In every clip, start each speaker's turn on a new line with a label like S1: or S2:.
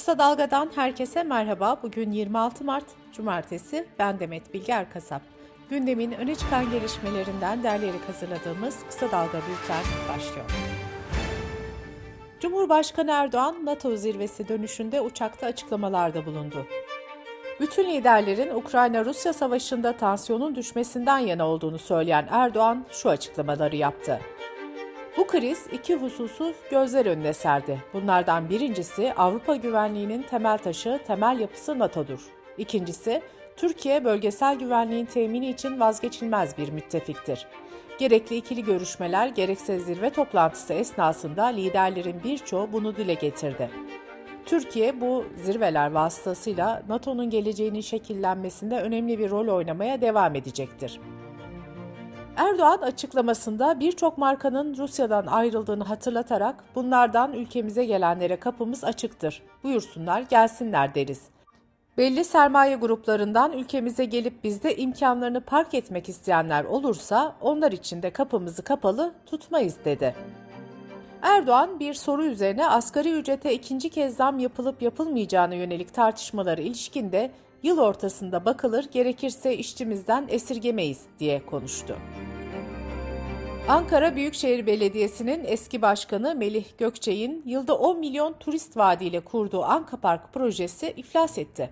S1: Kısa Dalga'dan herkese merhaba. Bugün 26 Mart Cumartesi. Ben Demet Bilge Erkasap. Gündemin öne çıkan gelişmelerinden derleyerek hazırladığımız Kısa Dalga Bülten başlıyor. Cumhurbaşkanı Erdoğan, NATO zirvesi dönüşünde uçakta açıklamalarda bulundu. Bütün liderlerin Ukrayna-Rusya savaşında tansiyonun düşmesinden yana olduğunu söyleyen Erdoğan şu açıklamaları yaptı. Bu kriz iki hususu gözler önüne serdi. Bunlardan birincisi Avrupa güvenliğinin temel taşı, temel yapısı NATO'dur. İkincisi, Türkiye bölgesel güvenliğin temini için vazgeçilmez bir müttefiktir. Gerekli ikili görüşmeler, gerekse zirve toplantısı esnasında liderlerin birçoğu bunu dile getirdi. Türkiye bu zirveler vasıtasıyla NATO'nun geleceğinin şekillenmesinde önemli bir rol oynamaya devam edecektir. Erdoğan açıklamasında birçok markanın Rusya'dan ayrıldığını hatırlatarak bunlardan ülkemize gelenlere kapımız açıktır. Buyursunlar gelsinler deriz. Belli sermaye gruplarından ülkemize gelip bizde imkanlarını park etmek isteyenler olursa onlar için de kapımızı kapalı tutmayız dedi. Erdoğan bir soru üzerine asgari ücrete ikinci kez zam yapılıp yapılmayacağına yönelik tartışmaları ilişkinde yıl ortasında bakılır gerekirse işçimizden esirgemeyiz diye konuştu. Ankara Büyükşehir Belediyesi'nin eski başkanı Melih Gökçe'nin yılda 10 milyon turist vaadiyle kurduğu Anka Park projesi iflas etti.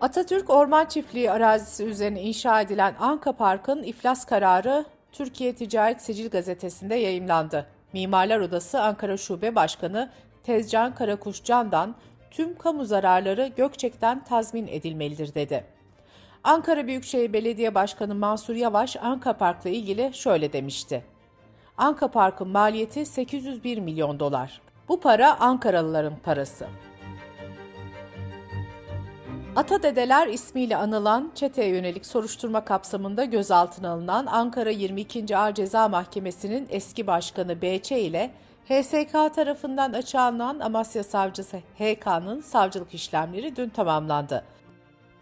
S1: Atatürk Orman Çiftliği arazisi üzerine inşa edilen Anka Park'ın iflas kararı Türkiye Ticaret Sicil gazetesinde yayımlandı. Mimarlar Odası Ankara Şube Başkanı Tezcan Karakuşcan'dan tüm kamu zararları Gökçek'ten tazmin edilmelidir dedi. Ankara Büyükşehir Belediye Başkanı Mansur Yavaş Anka Park'la ilgili şöyle demişti. Anka Park'ın maliyeti 801 milyon dolar. Bu para Ankaralıların parası. Ata Dedeler ismiyle anılan çeteye yönelik soruşturma kapsamında gözaltına alınan Ankara 22. Ağır Ceza Mahkemesi'nin eski başkanı BÇ ile HSK tarafından açığa alınan Amasya Savcısı HK'nın savcılık işlemleri dün tamamlandı.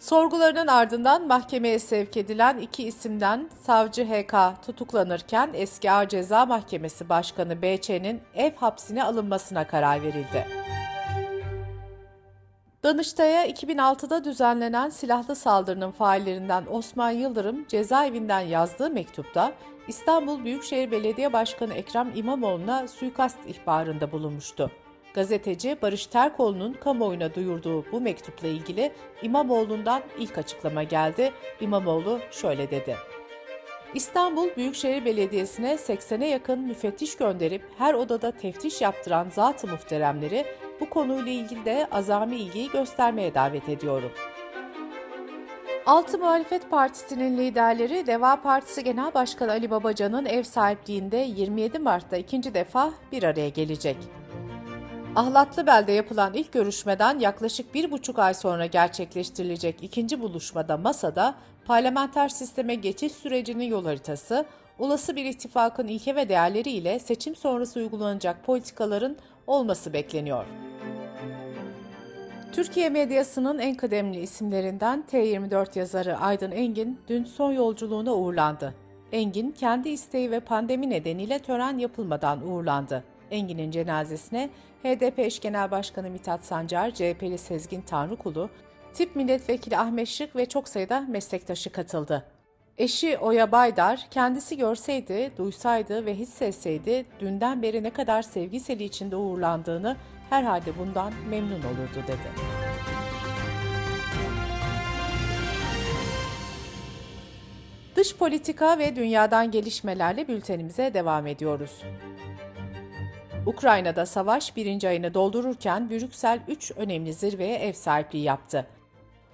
S1: Sorgularının ardından mahkemeye sevk edilen iki isimden savcı HK tutuklanırken eski Ağır Ceza Mahkemesi Başkanı BÇ'nin ev hapsine alınmasına karar verildi. Danıştay'a 2006'da düzenlenen silahlı saldırının faillerinden Osman Yıldırım cezaevinden yazdığı mektupta İstanbul Büyükşehir Belediye Başkanı Ekrem İmamoğlu'na suikast ihbarında bulunmuştu. Gazeteci Barış Terkoğlu'nun kamuoyuna duyurduğu bu mektupla ilgili İmamoğlu'ndan ilk açıklama geldi. İmamoğlu şöyle dedi. İstanbul Büyükşehir Belediyesi'ne 80'e yakın müfettiş gönderip her odada teftiş yaptıran zat-ı muhteremleri bu konuyla ilgili de azami ilgiyi göstermeye davet ediyorum. Altı Muhalefet Partisi'nin liderleri Deva Partisi Genel Başkanı Ali Babacan'ın ev sahipliğinde 27 Mart'ta ikinci defa bir araya gelecek. Ahlatlıbel'de yapılan ilk görüşmeden yaklaşık bir buçuk ay sonra gerçekleştirilecek ikinci buluşmada masada parlamenter sisteme geçiş sürecinin yol haritası, olası bir ittifakın ilke ve değerleri ile seçim sonrası uygulanacak politikaların olması bekleniyor. Türkiye medyasının en kıdemli isimlerinden T24 yazarı Aydın Engin dün son yolculuğuna uğurlandı. Engin kendi isteği ve pandemi nedeniyle tören yapılmadan uğurlandı. Engin'in cenazesine HDP eş genel başkanı Mithat Sancar, CHP'li Sezgin Tanrıkulu, tip milletvekili Ahmet Şık ve çok sayıda meslektaşı katıldı. Eşi Oya Baydar, kendisi görseydi, duysaydı ve hissetseydi dünden beri ne kadar sevgiseli içinde uğurlandığını herhalde bundan memnun olurdu dedi. Dış politika ve dünyadan gelişmelerle bültenimize devam ediyoruz. Ukrayna'da savaş birinci ayını doldururken Brüksel 3 önemli zirveye ev sahipliği yaptı.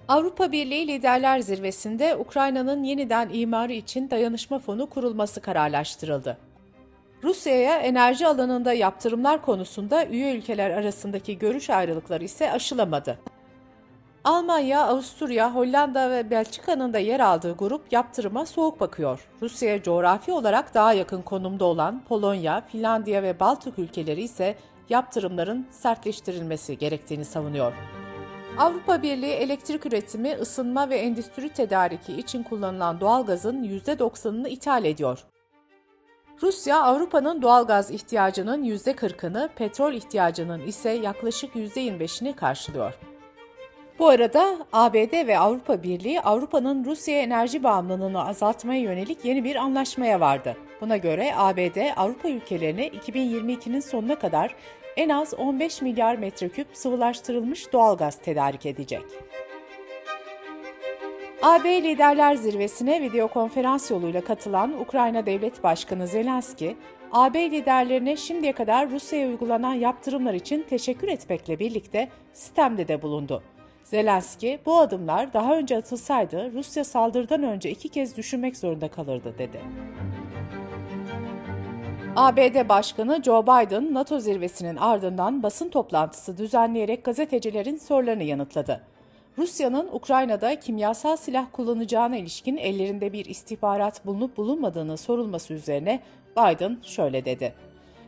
S1: Avrupa Birliği Liderler Zirvesi'nde Ukrayna'nın yeniden imarı için dayanışma fonu kurulması kararlaştırıldı. Rusya'ya enerji alanında yaptırımlar konusunda üye ülkeler arasındaki görüş ayrılıkları ise aşılamadı. Almanya, Avusturya, Hollanda ve Belçika'nın da yer aldığı grup yaptırıma soğuk bakıyor. Rusya'ya coğrafi olarak daha yakın konumda olan Polonya, Finlandiya ve Baltık ülkeleri ise yaptırımların sertleştirilmesi gerektiğini savunuyor. Avrupa Birliği elektrik üretimi, ısınma ve endüstri tedariki için kullanılan doğalgazın %90'ını ithal ediyor. Rusya, Avrupa'nın doğal gaz ihtiyacının %40'ını, petrol ihtiyacının ise yaklaşık %25'ini karşılıyor. Bu arada ABD ve Avrupa Birliği Avrupa'nın Rusya enerji bağımlılığını azaltmaya yönelik yeni bir anlaşmaya vardı. Buna göre ABD Avrupa ülkelerine 2022'nin sonuna kadar en az 15 milyar metreküp sıvılaştırılmış doğal gaz tedarik edecek. AB Liderler Zirvesi'ne video konferans yoluyla katılan Ukrayna Devlet Başkanı Zelenski, AB liderlerine şimdiye kadar Rusya'ya uygulanan yaptırımlar için teşekkür etmekle birlikte sistemde de bulundu. Zelenski, bu adımlar daha önce atılsaydı Rusya saldırıdan önce iki kez düşünmek zorunda kalırdı dedi. ABD Başkanı Joe Biden, NATO zirvesinin ardından basın toplantısı düzenleyerek gazetecilerin sorularını yanıtladı. Rusya'nın Ukrayna'da kimyasal silah kullanacağına ilişkin ellerinde bir istihbarat bulunup bulunmadığını sorulması üzerine Biden şöyle dedi.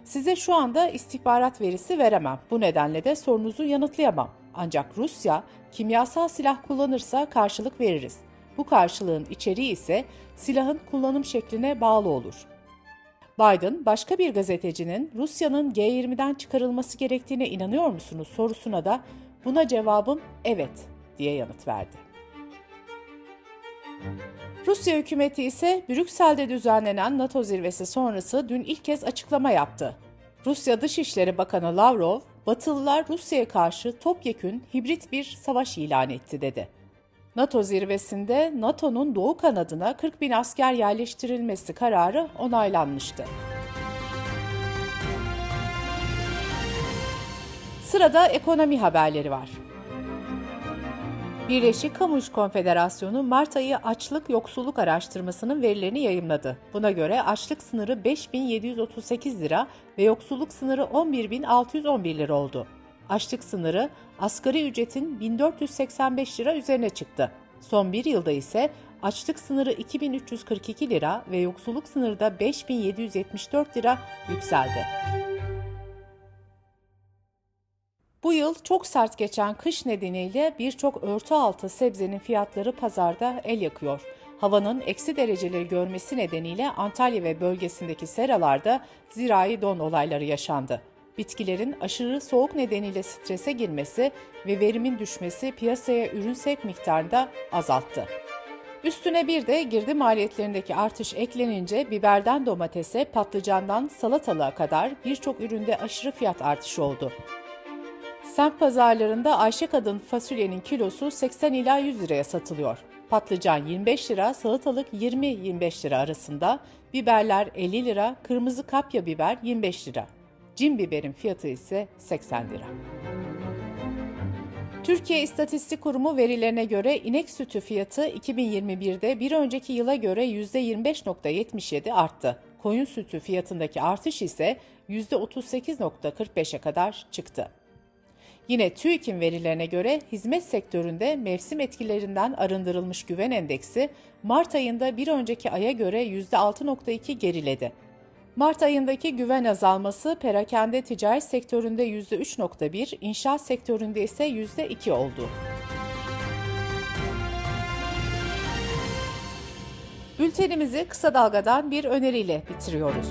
S1: Size şu anda istihbarat verisi veremem. Bu nedenle de sorunuzu yanıtlayamam. Ancak Rusya kimyasal silah kullanırsa karşılık veririz. Bu karşılığın içeriği ise silahın kullanım şekline bağlı olur. Biden, başka bir gazetecinin Rusya'nın G20'den çıkarılması gerektiğine inanıyor musunuz sorusuna da buna cevabım evet diye yanıt verdi. Rusya hükümeti ise Brüksel'de düzenlenen NATO zirvesi sonrası dün ilk kez açıklama yaptı. Rusya Dışişleri Bakanı Lavrov, Batılılar Rusya'ya karşı topyekün hibrit bir savaş ilan etti dedi. NATO zirvesinde NATO'nun doğu kanadına 40 bin asker yerleştirilmesi kararı onaylanmıştı. Sırada ekonomi haberleri var. Birleşik Kamu İş Konfederasyonu Mart ayı açlık yoksulluk araştırmasının verilerini yayımladı. Buna göre açlık sınırı 5738 lira ve yoksulluk sınırı 11611 lira oldu. Açlık sınırı asgari ücretin 1485 lira üzerine çıktı. Son bir yılda ise açlık sınırı 2342 lira ve yoksulluk sınırı da 5774 lira yükseldi. Bu yıl çok sert geçen kış nedeniyle birçok örtü altı sebzenin fiyatları pazarda el yakıyor. Havanın eksi dereceleri görmesi nedeniyle Antalya ve bölgesindeki seralarda zirai don olayları yaşandı. Bitkilerin aşırı soğuk nedeniyle strese girmesi ve verimin düşmesi piyasaya ürün sevk miktarında azalttı. Üstüne bir de girdi maliyetlerindeki artış eklenince biberden domatese, patlıcandan salatalığa kadar birçok üründe aşırı fiyat artışı oldu. Semt pazarlarında Ayşe Kadın fasulyenin kilosu 80 ila 100 liraya satılıyor. Patlıcan 25 lira, salatalık 20-25 lira arasında, biberler 50 lira, kırmızı kapya biber 25 lira. Cin biberin fiyatı ise 80 lira. Türkiye İstatistik Kurumu verilerine göre inek sütü fiyatı 2021'de bir önceki yıla göre %25.77 arttı. Koyun sütü fiyatındaki artış ise %38.45'e kadar çıktı. Yine TÜİK'in verilerine göre hizmet sektöründe mevsim etkilerinden arındırılmış güven endeksi Mart ayında bir önceki aya göre %6.2 geriledi. Mart ayındaki güven azalması perakende ticaret sektöründe %3.1, inşaat sektöründe ise %2 oldu. Bültenimizi kısa dalgadan bir öneriyle bitiriyoruz.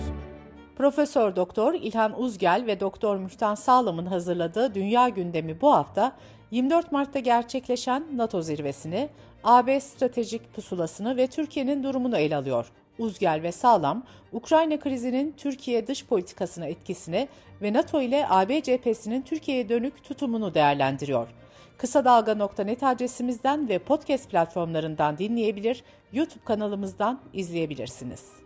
S1: Profesör Doktor İlhan Uzgel ve Doktor Mühtan Sağlam'ın hazırladığı Dünya Gündemi bu hafta 24 Mart'ta gerçekleşen NATO zirvesini, AB stratejik pusulasını ve Türkiye'nin durumunu ele alıyor. Uzgel ve Sağlam, Ukrayna krizinin Türkiye dış politikasına etkisini ve NATO ile AB cephesinin Türkiye'ye dönük tutumunu değerlendiriyor. Kısa Dalga.net adresimizden ve podcast platformlarından dinleyebilir, YouTube kanalımızdan izleyebilirsiniz.